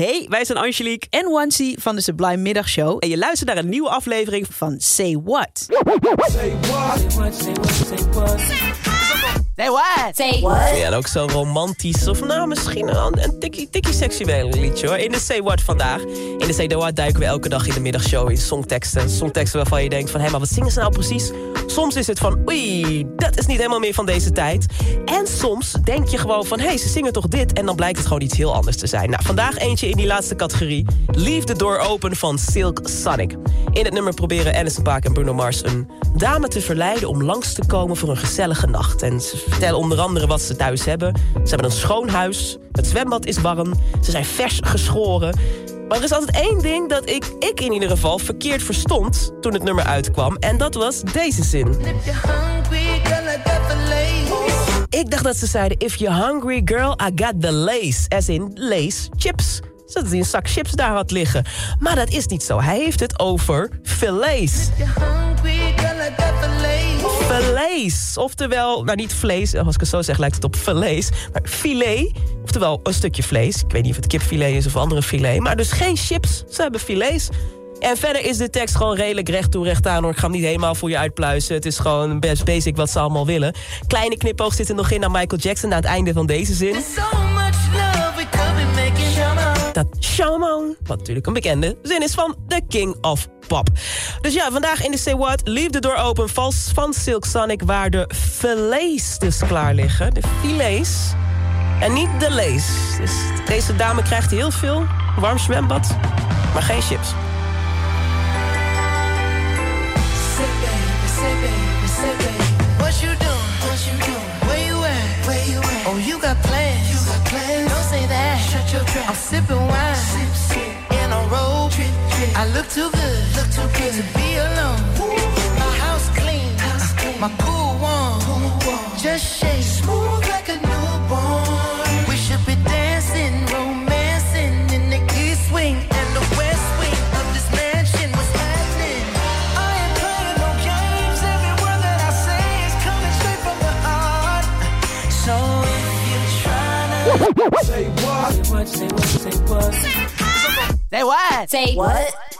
Hey, wij zijn Angelique en Wancy van de Sublime Middagshow. En je luistert naar een nieuwe aflevering van Say What. Say what? Say what? Say what? Say what? Say what? Say what? Ja, en ook zo romantisch of nou misschien een, een tikkie, tikkie seksueel liedje hoor. In de Say What vandaag. In de Say What duiken we elke dag in de middagshow in songteksten. Songteksten waarvan je denkt van hé, maar wat zingen ze nou precies? Soms is het van oei, dat is niet helemaal meer van deze tijd. En soms denk je gewoon van hé, hey, ze zingen toch dit? En dan blijkt het gewoon iets heel anders te zijn. Nou, vandaag eentje in die laatste categorie. Leave the Door Open van Silk Sonic. In het nummer proberen Alison Paak en Bruno Mars een dame te verleiden om langs te komen voor een gezellige nacht. En ze vertellen onder andere wat ze thuis hebben. Ze hebben een schoon huis, het zwembad is warm, ze zijn vers geschoren. Maar er is altijd één ding dat ik, ik in ieder geval verkeerd verstond toen het nummer uitkwam. En dat was deze zin. Ik dacht dat ze zeiden, if you're hungry girl, I got the lace. As in lace chips. Zodat hij een zak chips daar had liggen. Maar dat is niet zo. Hij heeft het over filets. Filets. Oftewel, nou niet vlees, als ik het zo zeg lijkt het op vlees. Maar filet, oftewel een stukje vlees. Ik weet niet of het kipfilet is of andere filet. Maar dus geen chips, ze hebben filets. En verder is de tekst gewoon redelijk recht toe recht aan. Hoor. Ik ga hem niet helemaal voor je uitpluizen. Het is gewoon best basic wat ze allemaal willen. Kleine knipoog zit er nog in naar Michael Jackson... aan het einde van deze zin. Wat natuurlijk een bekende zin is van The King of Pop. Dus ja, vandaag in de Say What, Leave the Door Open... vals van Silk Sonic, waar de filets dus klaar liggen. De filets. En niet de lees. Dus deze dame krijgt heel veel. Warm zwembad, maar geen chips. Oh, you got plans. You got plans. Don't say that. Shut your trap. I look too good. Look too good to be alone. Ooh. My house clean. House clean. My pool warm. Pool warm. Just shake. Smooth like a newborn. We should be dancing, romancing in the east wing and the west wing of this mansion. What's happening? I ain't playing no games. Every word that I say is coming straight from the heart. So if you're trying Say what? Say what? Say what? Say what? Say what?